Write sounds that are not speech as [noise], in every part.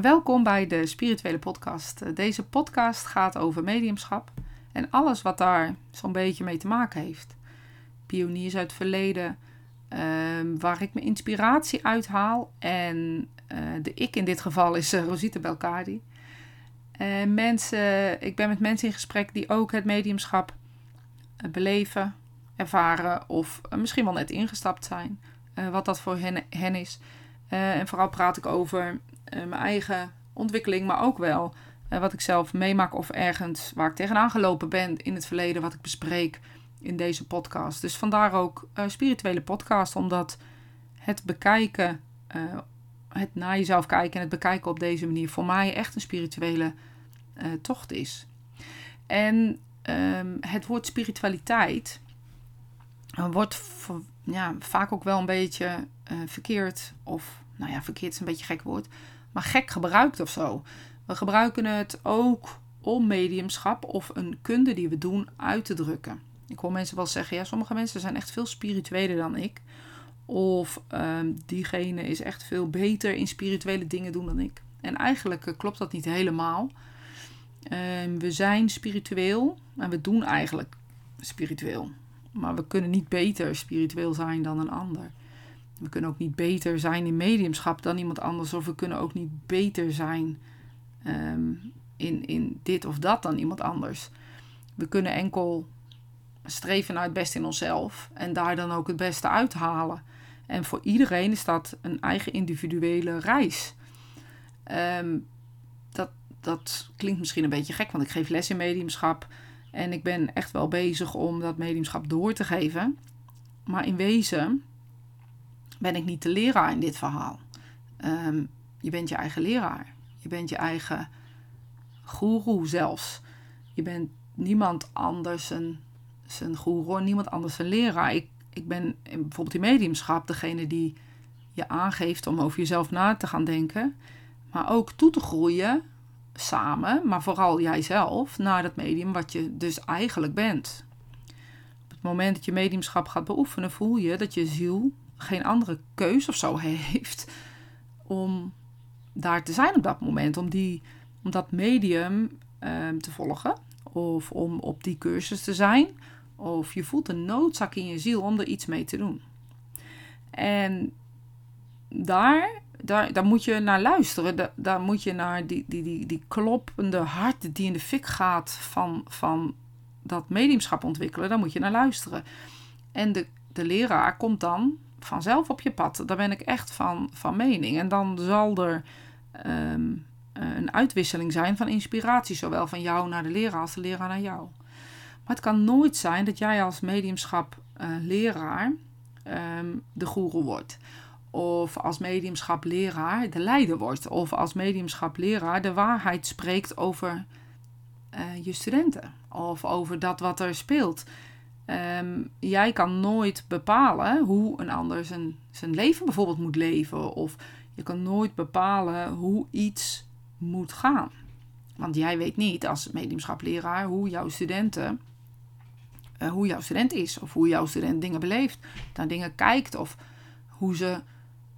Welkom bij de Spirituele Podcast. Deze podcast gaat over mediumschap en alles wat daar zo'n beetje mee te maken heeft. Pioniers uit het verleden, ehm, waar ik mijn inspiratie uithaal. En uh, de ik in dit geval is uh, Rosita Belkadi. En mensen, ik ben met mensen in gesprek die ook het mediumschap beleven, ervaren of misschien wel net ingestapt zijn. wat dat voor hen is. En vooral praat ik over mijn eigen ontwikkeling, maar ook wel wat ik zelf meemaak of ergens waar ik tegenaan gelopen ben in het verleden, wat ik bespreek in deze podcast. Dus vandaar ook spirituele podcast, omdat het bekijken, het naar jezelf kijken en het bekijken op deze manier voor mij echt een spirituele tocht is. En um, het woord spiritualiteit wordt ja, vaak ook wel een beetje verkeerd, of nou ja, verkeerd is een beetje een gek woord, maar gek gebruikt of zo. We gebruiken het ook om mediumschap of een kunde die we doen uit te drukken. Ik hoor mensen wel zeggen, ja, sommige mensen zijn echt veel spiritueler dan ik. Of um, diegene is echt veel beter in spirituele dingen doen dan ik. En eigenlijk uh, klopt dat niet helemaal. Um, we zijn spiritueel en we doen eigenlijk spiritueel. Maar we kunnen niet beter spiritueel zijn dan een ander. We kunnen ook niet beter zijn in mediumschap dan iemand anders. Of we kunnen ook niet beter zijn um, in, in dit of dat dan iemand anders. We kunnen enkel streven naar het beste in onszelf en daar dan ook het beste uithalen. En voor iedereen is dat een eigen individuele reis. Um, dat, dat klinkt misschien een beetje gek, want ik geef les in mediumschap. En ik ben echt wel bezig om dat mediumschap door te geven. Maar in wezen ben ik niet de leraar in dit verhaal. Um, je bent je eigen leraar. Je bent je eigen goeroe zelfs. Je bent niemand anders een, zijn goeroe, niemand anders een leraar. Ik, ik ben bijvoorbeeld in mediumschap degene die je aangeeft om over jezelf na te gaan denken. Maar ook toe te groeien samen, maar vooral jijzelf, naar dat medium wat je dus eigenlijk bent. Op het moment dat je mediumschap gaat beoefenen, voel je dat je ziel geen andere keus of zo [laughs] heeft om daar te zijn op dat moment. Om, die, om dat medium um, te volgen. Of om op die cursus te zijn. Of je voelt een noodzaak in je ziel om er iets mee te doen. En daar, daar, daar moet je naar luisteren. Daar, daar moet je naar die, die, die, die kloppende hart die in de fik gaat van, van dat mediumschap ontwikkelen. Daar moet je naar luisteren. En de, de leraar komt dan vanzelf op je pad. Daar ben ik echt van, van mening. En dan zal er um, een uitwisseling zijn van inspiratie, zowel van jou naar de leraar als de leraar naar jou. Maar het kan nooit zijn dat jij als mediumschap uh, leraar um, de goeroe wordt. Of als mediumschap leraar de leider wordt. Of als mediumschap leraar de waarheid spreekt over uh, je studenten. Of over dat wat er speelt. Um, jij kan nooit bepalen hoe een ander zijn, zijn leven bijvoorbeeld moet leven. Of je kan nooit bepalen hoe iets moet gaan. Want jij weet niet als mediumschapleraar hoe jouw studenten, uh, hoe jouw student is. Of hoe jouw student dingen beleeft, naar dingen kijkt. Of hoe ze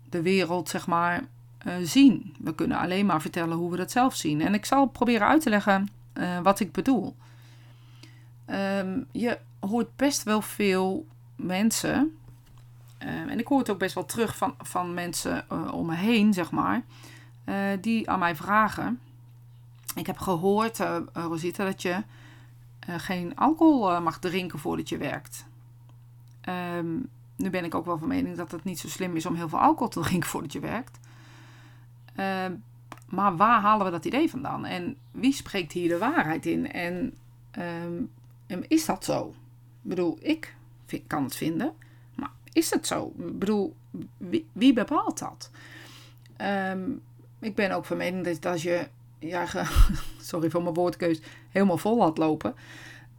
de wereld, zeg maar, uh, zien. We kunnen alleen maar vertellen hoe we dat zelf zien. En ik zal proberen uit te leggen uh, wat ik bedoel. Um, je hoort best wel veel mensen Ehm, en ik hoor het ook best wel terug van, van mensen uh, om me heen, zeg maar, uh, die aan mij vragen. Ik heb gehoord, uh, Rosita, dat je geen alcohol mag drinken voordat je werkt. Um, nu ben ik ook wel van mening dat het niet zo slim is om heel veel alcohol te [laughs] drinken voordat je werkt. Um, maar waar halen we dat idee vandaan? En wie spreekt hier de waarheid in? En is dat zo? Bedoel, ik kan het vinden is het zo? Ik bedoel, wie, bepaalt dat? Um, ik ben ook van mening dat als je, ja, [laughs] sorry voor mijn woordkeus, helemaal vol had lopen,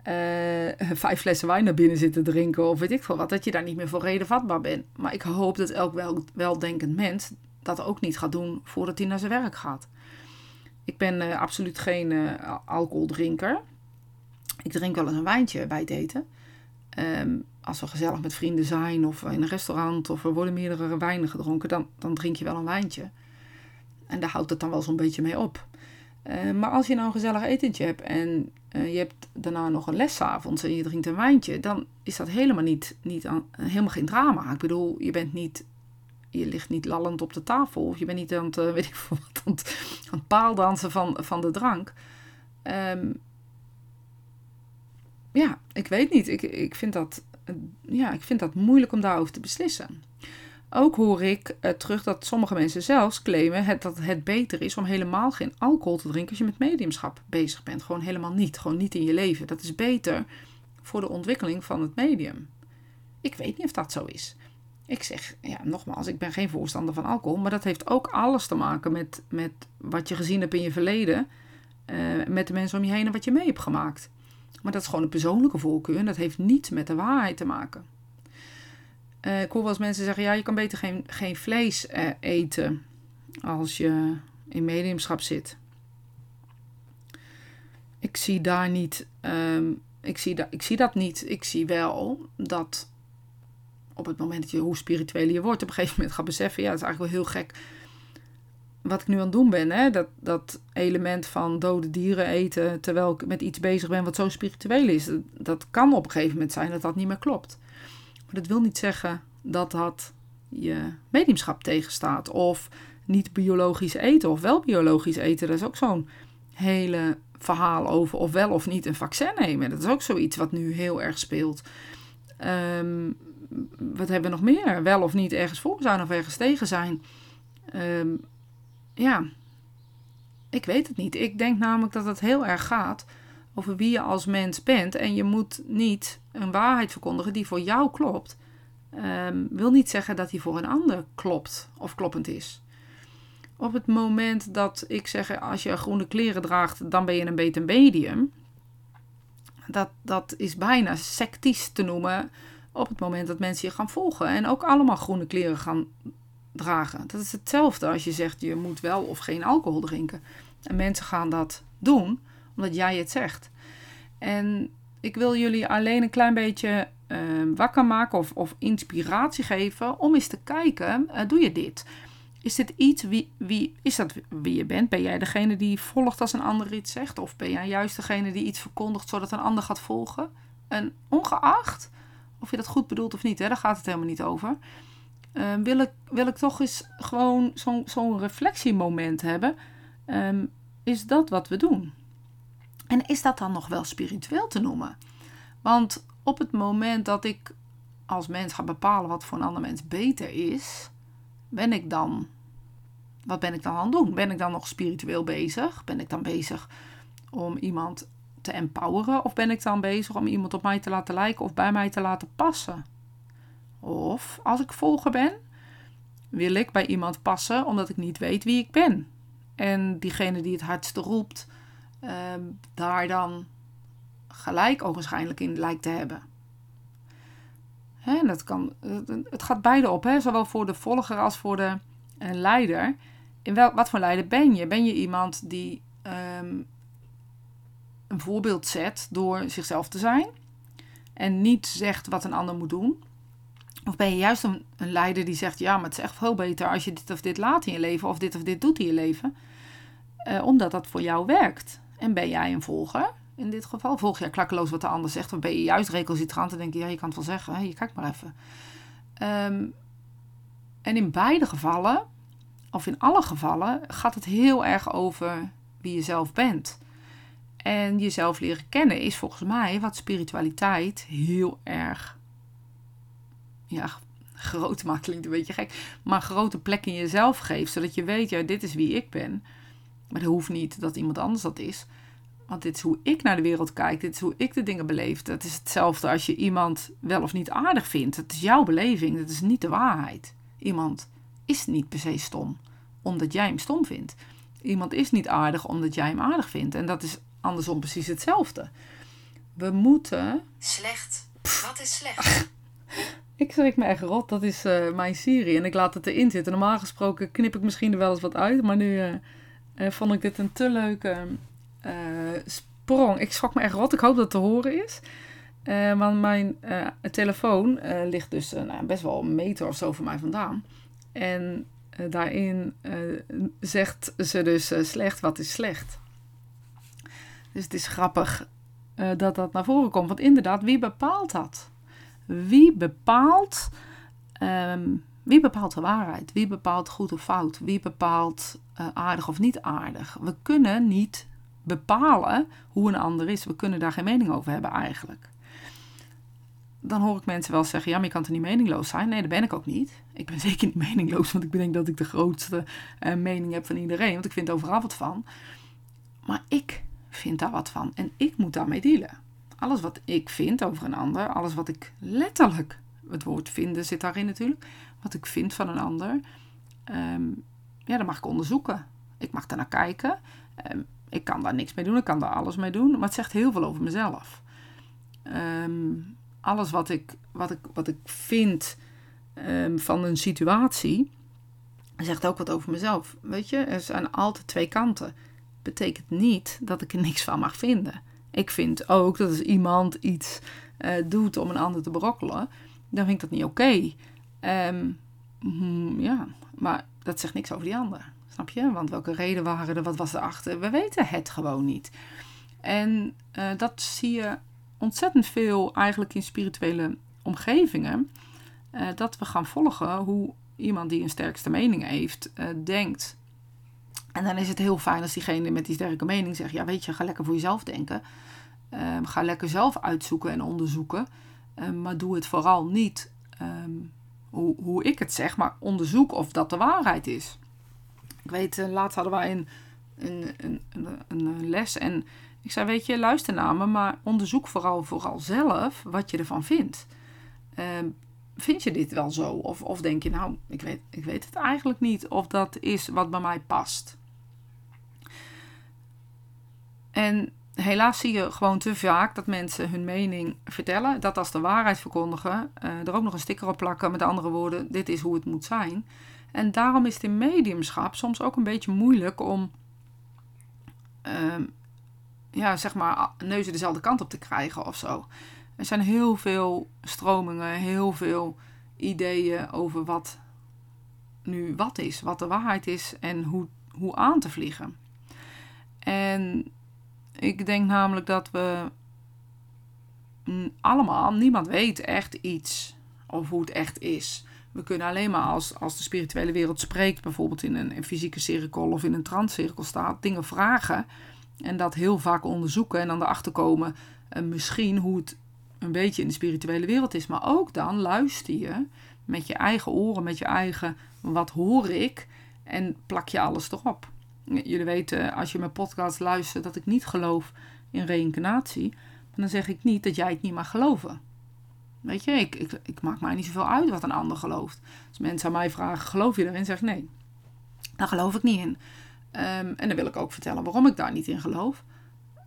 uh, [laughs] vijf flessen wijn naar binnen zitten drinken of weet ik veel wat, dat je daar niet meer voor reden vatbaar bent. Maar ik hoop dat elk wel, weldenkend mens dat ook niet gaat doen voordat hij naar zijn werk gaat. Ik ben uh, absoluut geen uh, alcoholdrinker. Ik drink wel eens een wijntje bij het eten. Um, als we gezellig met vrienden zijn of in een restaurant of er worden meerdere wijnen gedronken, dan, dan drink je wel een wijntje. En daar houdt het dan wel zo'n beetje mee op. Eh, maar als je nou een gezellig etentje hebt en uh, je hebt daarna nog een lesavond en je drinkt een wijntje, dan is dat helemaal niet, niet aan, helemaal geen drama. Ik bedoel, je bent niet, je ligt niet lallend op de tafel of je bent niet aan het, uh, [laughs] weet ik wat, aan het, paaldansen van, van de drank. Um, ja, ik weet niet. Ik, ik, vind dat, ja, ik vind dat moeilijk om daarover te beslissen. Ook hoor ik uh, terug dat sommige mensen zelfs claimen dat het beter is om helemaal geen alcohol te drinken als je met mediumschap bezig bent. Gewoon helemaal niet. Gewoon niet in je leven. Dat is beter voor de ontwikkeling van het medium. Ik weet niet of dat zo is. Ik zeg, ja, nogmaals, ik ben geen voorstander van alcohol. Maar dat heeft ook alles te maken met, met wat je gezien hebt in je verleden. Uh, met de mensen om je heen en wat je mee hebt gemaakt. Maar dat is gewoon een persoonlijke voorkeur en dat heeft niets met de waarheid te maken. Uh, ik hoor wel eens mensen zeggen, ja, je kan beter geen, geen vlees uh, eten als je in mediumschap zit. Ik zie daar niet, um, ik, zie da ik zie dat niet. Ik zie wel dat op het moment dat je, hoe spiritueel je wordt, op een gegeven moment gaat beseffen, ja, dat is eigenlijk wel heel gek wat ik nu aan het doen ben, hè? Dat, dat element van dode dieren eten terwijl ik met iets bezig ben wat zo spiritueel is, dat, kan op een gegeven moment zijn dat dat niet meer klopt. Maar dat wil niet zeggen dat dat je mediumschap tegenstaat of niet biologisch eten of wel biologisch eten. Dat is ook zo'n hele verhaal over of wel of niet een vaccin nemen. Dat is ook zoiets wat nu heel erg speelt. Um, wat hebben we nog meer? Wel of niet ergens voor zijn of ergens tegen zijn. Um, ja, ik weet het niet. Ik denk namelijk dat het heel erg gaat over wie je als mens bent. En je moet niet een waarheid verkondigen die voor jou klopt. Um, wil niet zeggen dat die voor een ander klopt of kloppend is. Op het moment dat ik zeg, als je groene kleren draagt, dan ben je een beter medium. Dat, dat is bijna sectisch te noemen op het moment dat mensen je gaan volgen. En ook allemaal groene kleren gaan dragen. Dat is hetzelfde als je zegt je moet wel of geen alcohol drinken. En mensen gaan dat doen omdat jij het zegt. En ik wil jullie alleen een klein beetje uh, wakker maken of, of, inspiratie geven om eens te kijken, uh, doe je dit? Is dit iets, wie, wie, is dat wie je bent? Ben jij degene die volgt als een ander iets zegt? Of ben jij juist degene die iets verkondigt zodat een ander gaat volgen? En ongeacht of je dat goed bedoelt of niet, hè, daar gaat het helemaal niet over. Ehm, wil, ik, wil ik toch eens gewoon zo'n zo'n reflectiemoment hebben. Um, is dat wat we doen? En is dat dan nog wel spiritueel te noemen? Want op het moment dat ik als mens ga bepalen wat voor een ander mens beter is, ben ik dan. Wat ben ik dan aan het doen? Ben ik dan nog spiritueel bezig? Ben ik dan bezig om iemand te empoweren? Of ben ik dan bezig om iemand op mij te laten lijken of bij mij te laten passen? Of als ik volger ben, wil ik bij iemand passen omdat ik niet weet wie ik ben. En diegene die het hardste roept, ehm, daar dan gelijk ogenschijnlijk in lijkt te hebben. Hè, dat kan, het gaat beide op, hè? zowel voor de volger als voor de uh, leider. In wel, wat voor leider ben je? Ben je iemand die ehm, een voorbeeld zet door zichzelf te zijn en niet zegt wat een ander moet doen? Of ben je juist een, een, leider die zegt: Ja, maar het is echt veel beter als je dit of dit laat in je leven, of dit of dit doet in je leven, uh, omdat dat voor jou werkt. En ben jij een volger? In dit geval volg je klakkeloos wat de ander zegt, of ben je juist recalcitrant en denk je: Ja, je kan het wel zeggen, je kijkt maar even. Um, en in beide gevallen, of in alle gevallen, gaat het heel erg over wie je zelf bent. En jezelf leren kennen is volgens mij wat spiritualiteit heel erg ja, groot maakt klinkt een beetje gek, maar grote plek in jezelf geeft, zodat je weet, ja, dit is wie ik ben. Maar dat hoeft niet dat iemand anders dat is. Want dit is hoe ik naar de wereld kijk, dit is hoe ik de dingen beleef. Het is hetzelfde als je iemand wel of niet aardig vindt. Het is jouw beleving, het is niet de waarheid. Iemand is niet per se stom, omdat jij hem stom vindt. Iemand is niet aardig omdat jij hem aardig vindt. En dat is andersom precies hetzelfde. We moeten. Slecht. Wat is slecht? [laughs] Ik schrik me echt rot. Dat is uh, mijn serie. En ik laat het erin zitten. Normaal gesproken knip ik misschien er wel eens wat uit. Maar nu uh, uh, vond ik dit een te leuke sprong. Ik schrok me echt rot. Ik hoop dat het te horen is. want mijn telefoon ligt dus nou, best wel een meter of zo van mij vandaan. En eh, daarin eh, zegt ze dus eh, slecht, wat is slecht? Dus het is grappig eh, dat dat naar voren komt. Want inderdaad, wie bepaalt dat? Wie bepaalt, ehm, wie bepaalt de waarheid? Wie bepaalt goed of fout? Wie bepaalt eh, aardig of niet aardig? We kunnen niet bepalen hoe een ander is. We kunnen daar geen mening over hebben eigenlijk. Dan hoor ik mensen wel zeggen, ja, maar je kan toch niet meningloos zijn? Nee, dat ben ik ook niet. Ik ben [laughs] zeker niet meningloos, want ik denk dat ik de grootste eh, mening heb van iedereen. Want ik vind overal wat van. Maar ik vind daar wat van en ik moet daarmee dealen. Alles wat ik vind over een ander, alles wat ik letterlijk, het woord vinden zit daarin natuurlijk, wat ik vind van een ander, ehm, ja, dat mag ik onderzoeken. Ik mag daar naar kijken. Ehm, ik kan daar niks mee doen, ik kan daar alles mee doen, maar het zegt heel veel over mezelf. Ehm, alles wat ik, wat ik, wat ik vind van een situatie, zegt ook wat over mezelf. Weet je, er zijn altijd twee kanten. Betekent niet dat ik er niks van mag vinden. Ik vind ook dat als iemand iets eh, doet om een ander te berokkelen, dan vind ik dat niet oké. Ehm, hmm, ja, maar dat zegt niks over die ander. Snap je? Want welke reden waren er? Wat was erachter? We weten het gewoon niet. En eh, dat zie je ontzettend veel eigenlijk in spirituele omgevingen. eh, dat we gaan volgen hoe iemand die een sterkste mening heeft, denkt. En dan is het heel fijn als diegene met die sterke mening zegt: Ja, weet je, ga lekker voor jezelf denken. Ehm, ga lekker zelf uitzoeken en onderzoeken. Ehm, maar doe het vooral niet ehm, hoe, hoe ik het zeg, maar onderzoek of dat de waarheid is. Ik weet, eh, laatst hadden wij een, een, een, een, les en ik zei, weet je, luister naar me, maar onderzoek vooral, vooral zelf wat je ervan vindt. Vind je dit wel zo? Of, of denk je, nou, ik weet, ik weet het eigenlijk niet of dat is wat bij mij past. En helaas zie je gewoon te vaak dat mensen hun mening vertellen, dat als de waarheid verkondigen, eh, er ook nog een sticker op plakken, met andere woorden, dit is hoe het moet zijn. En daarom is het in mediumschap soms ook een beetje moeilijk om, ehm, ja, zeg maar, neuzen dezelfde kant op te krijgen of zo. Er zijn heel veel stromingen, heel veel ideeën over wat nu wat is, wat de waarheid is en hoe, hoe aan te vliegen. En ik denk namelijk dat we allemaal, niemand weet echt iets of hoe het echt is. We kunnen alleen maar als, als de spirituele wereld spreekt, bijvoorbeeld in een, fysieke cirkel of in een transcirkel staat, dingen vragen en dat heel vaak onderzoeken en dan erachter komen uh, misschien hoe het een beetje in de spirituele wereld is. Maar ook dan luister je met je eigen oren, met je eigen wat hoor ik en plak je alles erop. Jullie weten, als je mijn podcast luistert, dat ik niet geloof in reïncarnatie. Maar dan zeg ik niet dat jij het niet mag geloven. Weet je, ik, ik, ik maak mij niet zoveel uit wat een ander gelooft. Als mensen aan mij vragen, geloof je erin? Zeg ik nee. Daar geloof ik niet in. Um, en dan wil ik ook vertellen waarom ik daar niet in geloof.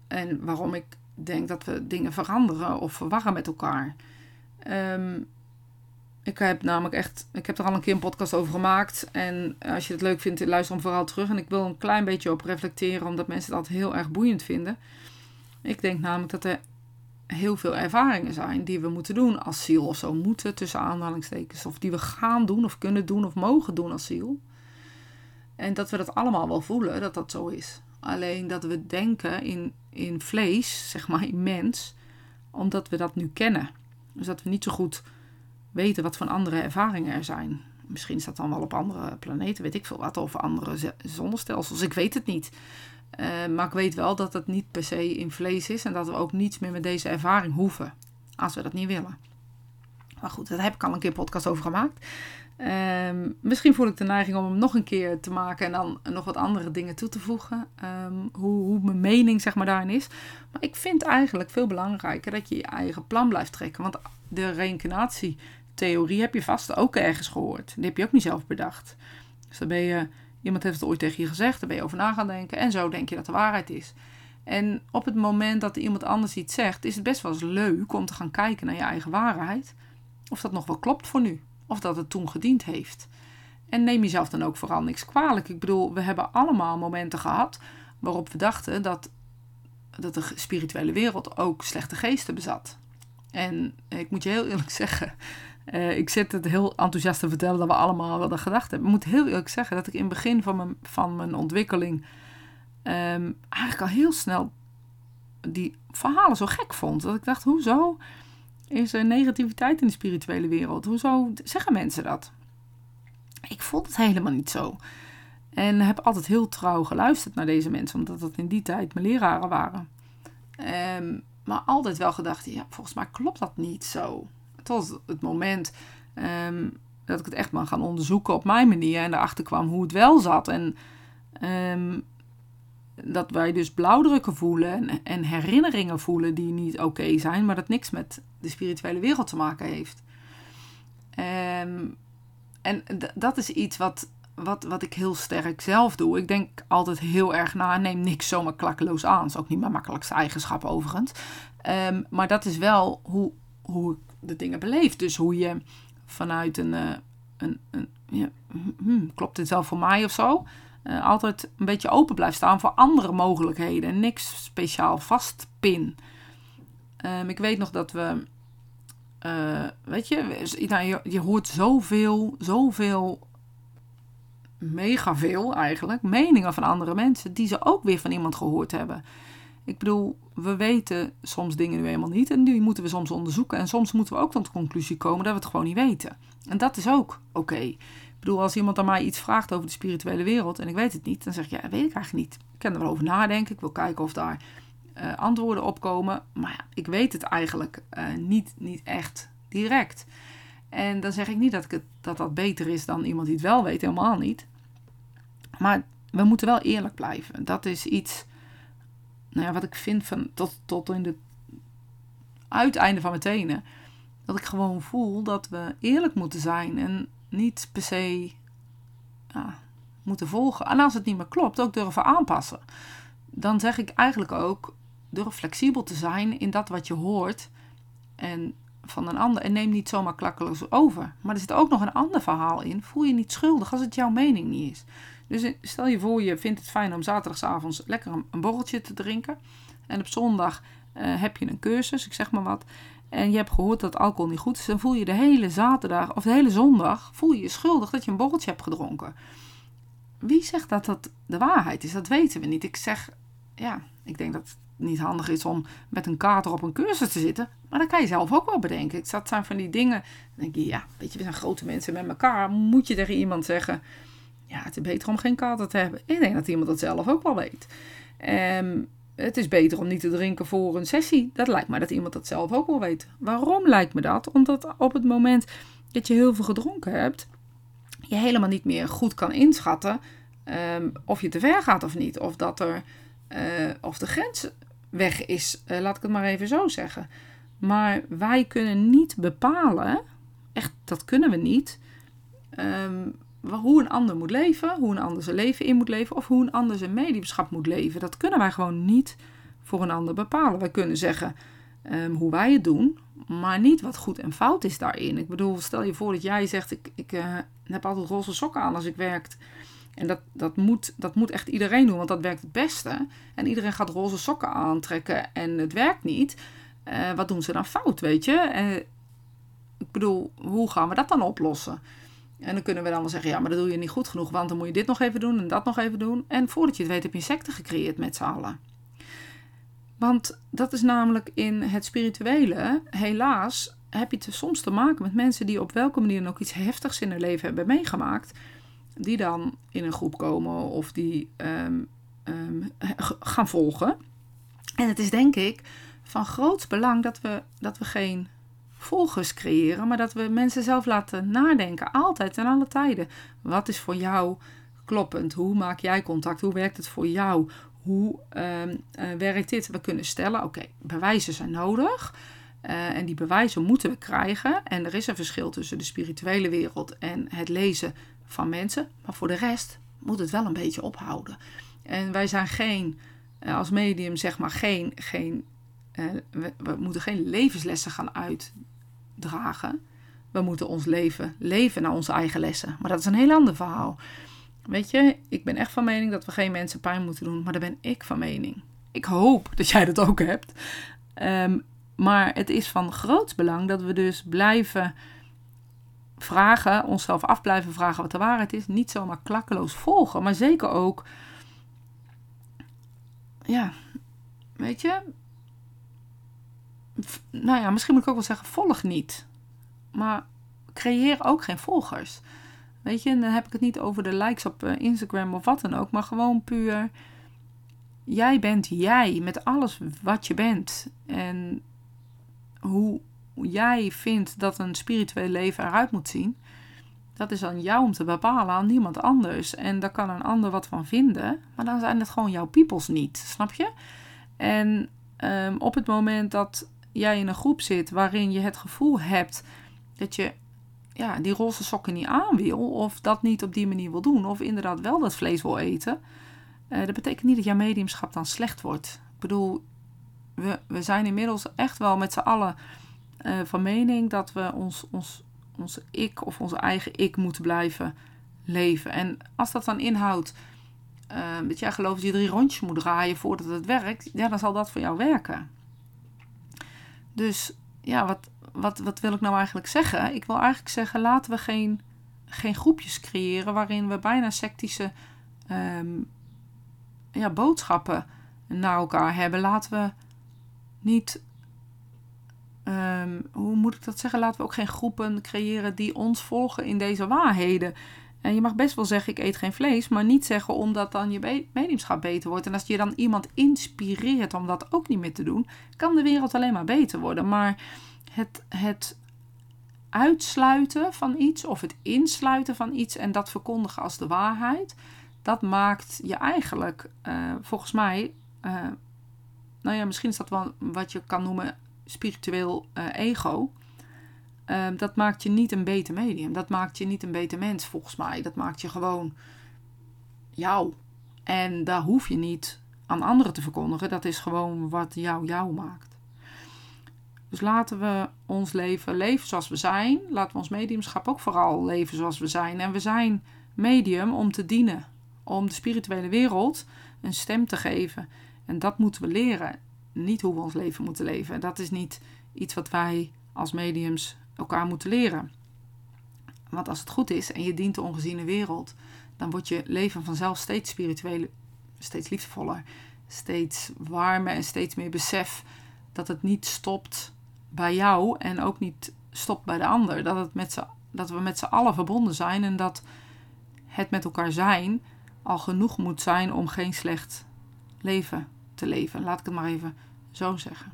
En waarom ik denk dat we dingen veranderen of verwarren met elkaar. Um, ik heb namelijk echt, ik heb er al een keer een podcast over gemaakt. En als je het leuk vindt, luister hem vooral terug. En ik wil een klein beetje op reflecteren, omdat mensen altijd heel erg boeiend vinden. Ik denk namelijk dat er heel veel ervaringen zijn die we moeten doen als ziel. Of zo moeten, tussen aanhalingstekens. Of die we gaan doen, of kunnen doen, of mogen doen als ziel. En dat we dat allemaal wel voelen, dat dat zo is. Alleen dat we denken in, in vlees, zeg maar in mens, omdat we dat nu kennen. Dus dat we niet zo goed weten wat voor andere ervaringen er zijn. Misschien is dat dan wel op andere planeten, weet ik veel wat, of andere zonnestelsels. Ik weet het niet. Uh, maar ik weet wel dat het niet per se in vlees is en dat we ook niets meer met deze ervaring hoeven, als we dat niet willen. Maar goed, daar heb ik al een keer een podcast over gemaakt. Um, misschien voel ik de neiging om hem nog een keer te maken en dan nog wat andere dingen toe te voegen. Um, hoe, hoe mijn mening zeg maar daarin is. Maar ik vind eigenlijk veel belangrijker dat je je eigen plan blijft trekken. Want de reïncarnatietheorie heb je vast ook ergens gehoord. Die heb je ook niet zelf bedacht. Dus dan ben je, iemand heeft het ooit tegen je gezegd, daar ben je over na gaan denken. En zo denk je dat de waarheid is. En op het moment dat iemand anders iets zegt, is het best wel eens leuk om te gaan kijken naar je eigen waarheid. Of dat nog wel klopt voor nu. Of dat het toen gediend heeft. En neem jezelf dan ook vooral niks kwalijk. Ik bedoel, we hebben allemaal momenten gehad waarop we dachten dat, dat de spirituele wereld ook slechte geesten bezat. En ik moet je heel eerlijk zeggen, Eh, ik zit het heel enthousiast te vertellen dat we allemaal hadden gedacht hebben. Ik moet heel eerlijk zeggen dat ik in het begin van mijn, van mijn ontwikkeling ehm, eigenlijk al heel snel die verhalen zo gek vond. Dat ik dacht, hoezo is er negativiteit in de spirituele wereld? Hoezo zeggen mensen dat? Ik vond het helemaal niet zo. En heb altijd heel trouw geluisterd naar deze mensen, omdat dat in die tijd mijn leraren waren. Um, maar altijd wel gedacht, ja, volgens mij klopt dat niet zo. Tot het moment um, dat ik het echt maar gaan onderzoeken op mijn manier en erachter kwam hoe het wel zat. En um, dat wij dus blauwdrukken voelen en, en herinneringen voelen die niet oké zijn, maar dat niks met de spirituele wereld te maken heeft. Um, en dat is iets wat, wat, wat ik heel sterk zelf doe. Ik denk altijd heel erg na, neem niks zomaar klakkeloos aan. Dat is ook niet mijn makkelijkste eigenschap overigens. Um, maar dat is wel hoe, hoe ik de dingen beleef. Dus hoe je vanuit een, uh, een, een ja, hmm, klopt dit wel voor mij of zo? Uh, altijd een beetje open blijft staan voor andere mogelijkheden. En niks speciaal vastpin. Um, ik weet nog dat we uh, weet je, nou, je, je hoort zoveel, zoveel, mega veel eigenlijk, meningen van andere mensen die ze ook weer van iemand gehoord hebben. Ik bedoel, we weten soms dingen nu helemaal niet en die moeten we soms onderzoeken. En soms moeten we ook tot de conclusie komen dat we het gewoon niet weten. En dat is ook oké. Ik bedoel, als iemand aan mij iets vraagt over de spirituele wereld en ik weet het niet, dan zeg ik ja, weet ik eigenlijk niet. Ik kan er wel over nadenken. Ik wil kijken of daar uh, antwoorden opkomen. Maar ja, ik weet het eigenlijk uh, niet, niet echt direct. En dan zeg ik niet dat, ik dat dat beter is dan iemand die het wel weet, helemaal niet. Maar we moeten wel eerlijk blijven. Dat is iets nou ja, wat ik vind van tot, tot in het uiteinde van mijn tenen. Dat ik gewoon voel dat we eerlijk moeten zijn en niet per se moeten volgen. En als het niet meer klopt, ook durven aanpassen. Dan zeg ik eigenlijk ook durf flexibel te zijn in dat wat je hoort en van een ander. En neem niet zomaar klakkeloos over. Maar er zit ook nog een ander verhaal in. Voel je niet schuldig als het jouw mening niet is. Dus eh, stel je voor, je vindt het fijn om zaterdagavond lekker een, borreltje te drinken. En op zondag uh, heb je een cursus, ik zeg maar wat. En je hebt gehoord dat alcohol niet goed is. Dan voel je de hele zaterdag of de hele zondag voel je je schuldig dat je een borreltje hebt gedronken. Wie zegt dat dat de waarheid is? Dat weten we niet. Ik zeg, ja, ik denk dat niet handig is om met een kater op een cursus te zitten. Maar dat kan je zelf ook wel bedenken. Dat zijn van die dingen. Dan denk je, ja, weet je, we zijn grote mensen met elkaar. Moet je tegen iemand zeggen: Ja, het is beter om geen kater te hebben. Ik denk dat iemand dat zelf ook wel weet. Um, het is beter om niet te drinken voor een sessie. Dat lijkt mij dat iemand dat zelf ook wel weet. Waarom lijkt me dat? Omdat op het moment dat je heel veel gedronken hebt, je helemaal niet meer goed kan inschatten um, of je te ver gaat of niet. Of dat er. Uh, of de grens weg is. Uh, laat ik het maar even zo zeggen. Maar wij kunnen niet bepalen, echt dat kunnen we niet, um, hoe een ander moet leven, hoe een ander zijn leven in moet leven of hoe een ander zijn mediumschap moet leven. Dat kunnen wij gewoon niet voor een ander bepalen. Wij kunnen zeggen um, hoe wij het doen, maar niet wat goed en fout is daarin. Ik bedoel, stel je voor dat jij zegt: Ik, ik uh, heb altijd roze sokken aan als ik werk. En dat, dat, moet, dat moet echt iedereen doen, want dat werkt het beste. En iedereen gaat roze sokken aantrekken en het werkt niet. Uh, wat doen ze dan fout, weet je? Uh, ik bedoel, hoe gaan we dat dan oplossen? En dan kunnen we dan wel zeggen, ja, maar dat doe je niet goed genoeg, want dan moet je dit nog even doen en dat nog even doen. En voordat je het weet heb je secten gecreëerd met z'n allen. Want dat is namelijk in het spirituele, helaas, heb je soms te maken met mensen die op welke manier dan ook iets heftigs in hun leven hebben meegemaakt die dan in een groep komen of die um, um, gaan volgen. En het is denk ik van groot belang dat we, dat we geen volgers creëren, maar dat we mensen zelf laten nadenken, altijd en alle tijden. Wat is voor jou kloppend? Hoe maak jij contact? Hoe werkt het voor jou? Hoe um, uh, werkt dit? We kunnen stellen, oké, bewijzen zijn nodig. Uh, en die bewijzen moeten we krijgen. En er is een verschil tussen de spirituele wereld en het lezen van mensen. Maar voor de rest moet het wel een beetje ophouden. En wij zijn geen, eh, als medium zeg maar, geen, geen we, moeten geen levenslessen gaan uitdragen. We moeten ons leven leven naar onze eigen lessen. Maar dat is een heel ander verhaal. Weet je, ik ben echt van mening dat we geen mensen pijn moeten doen. Maar daar ben ik van mening. Ik hoop dat jij dat ook hebt. Um, maar het is van groot belang dat we dus blijven vragen, onszelf af blijven vragen wat de waarheid is. Niet zomaar klakkeloos volgen, maar zeker ook, ja, weet je, nou ja, misschien moet ik ook wel zeggen, volg niet. Maar creëer ook geen volgers. Weet je, en dan heb ik het niet over de likes op eh, Instagram of wat dan ook, maar gewoon puur. Jij bent jij met alles wat je bent. En hoe jij vindt dat een spiritueel leven eruit moet zien, dat is aan jou om te bepalen, aan niemand anders. En daar kan een ander wat van vinden, maar dan zijn het gewoon jouw peoples niet, snap je? En um, op het moment dat jij in een groep zit waarin je het gevoel hebt dat je ja, die roze sokken niet aan wil, of dat niet op die manier wil doen, of inderdaad wel dat vlees wil eten, uh, dat betekent niet dat jouw mediumschap dan slecht wordt. Ik bedoel, we, we zijn inmiddels echt wel met z'n allen uh, van mening dat we ons, ons, ons ik of onze eigen ik moeten blijven leven. En als dat dan inhoudt uh, dat jij gelooft dat je drie rondjes moet draaien voordat het werkt, ja, dan zal dat voor jou werken. Dus ja, wat, wat, wat wil ik nou eigenlijk zeggen? Ik wil eigenlijk zeggen, laten we geen, geen groepjes creëren waarin we bijna sectische um, ja, boodschappen naar elkaar hebben. Laten we niet, um, hoe moet ik dat zeggen? Laten we ook geen groepen creëren die ons volgen in deze waarheden. En je mag best wel zeggen, ik eet geen vlees, maar niet zeggen omdat dan je mediumschap beter wordt. En als je dan iemand inspireert om dat ook niet meer te doen, kan de wereld alleen maar beter worden. Maar het, het uitsluiten van iets of het insluiten van iets en dat verkondigen als de waarheid, dat maakt je eigenlijk, uh, volgens mij, uh, nou ja, misschien is dat wel wat je kan noemen spiritueel uh, ego. Ehm, dat maakt je niet een beter medium. Dat maakt je niet een beter mens, volgens mij. Dat maakt je gewoon jou. En daar hoef je niet aan anderen te verkondigen. Dat is gewoon wat jou jou maakt. Dus laten we ons leven leven zoals we zijn. Laten we ons mediumschap ook vooral leven zoals we zijn. En we zijn medium om te dienen. Om de spirituele wereld een stem te geven. En dat moeten we leren. Niet hoe we ons leven moeten leven. Dat is niet iets wat wij als mediums elkaar moeten leren. Want als het goed is en je dient de ongeziene wereld, dan wordt je leven vanzelf steeds spiritueler, steeds liefdevoller, steeds warmer en steeds meer besef dat het niet stopt bij jou en ook niet stopt bij de ander. Dat, het met dat we met z'n allen verbonden zijn en dat het met elkaar zijn al genoeg moet zijn om geen slecht leven te leven. Laat ik het maar even zo zeggen.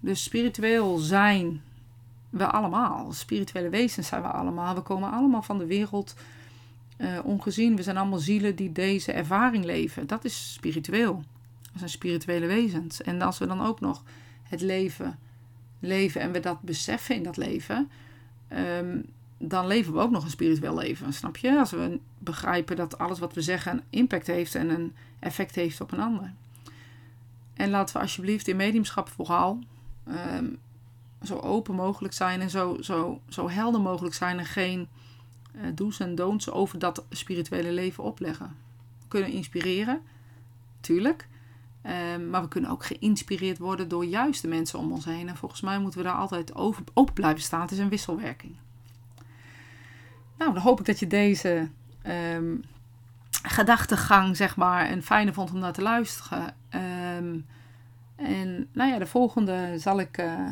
Dus spiritueel zijn we allemaal. Spirituele wezens zijn we allemaal. We komen allemaal van de wereld uh, ongezien. We zijn allemaal zielen die deze ervaring leven. Dat is spiritueel. We zijn spirituele wezens. En als we dan ook nog het leven leven en we dat beseffen in dat leven, um, dan leven we ook nog een spiritueel leven. Snap je? Als we begrijpen dat alles wat we zeggen een impact heeft en een effect heeft op een ander. En laten we alsjeblieft in mediumschap vooral um, zo open mogelijk zijn en zo, zo, zo helder mogelijk zijn en geen uh, do's en don'ts over dat spirituele leven opleggen. We kunnen inspireren, tuurlijk. Um, maar we kunnen ook geïnspireerd worden door juist de mensen om ons heen. En volgens mij moeten we daar altijd over, open blijven staan. Het is een wisselwerking. Nou, dan hoop ik dat je deze um, gedachtegang, zeg maar, een fijne vond om naar te luisteren. Um, en nou ja, de volgende zal ik uh,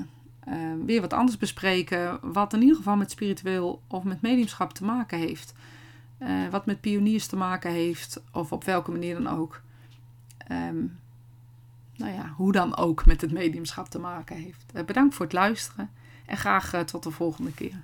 uh, weer wat anders bespreken. Wat in ieder geval met spiritueel of met mediumschap te maken heeft. Uh, wat met pioniers te maken heeft. Of op welke manier dan ook. Um, nou ja, hoe dan ook met het mediumschap te maken heeft. Uh, bedankt voor het luisteren. En graag tot de volgende keer.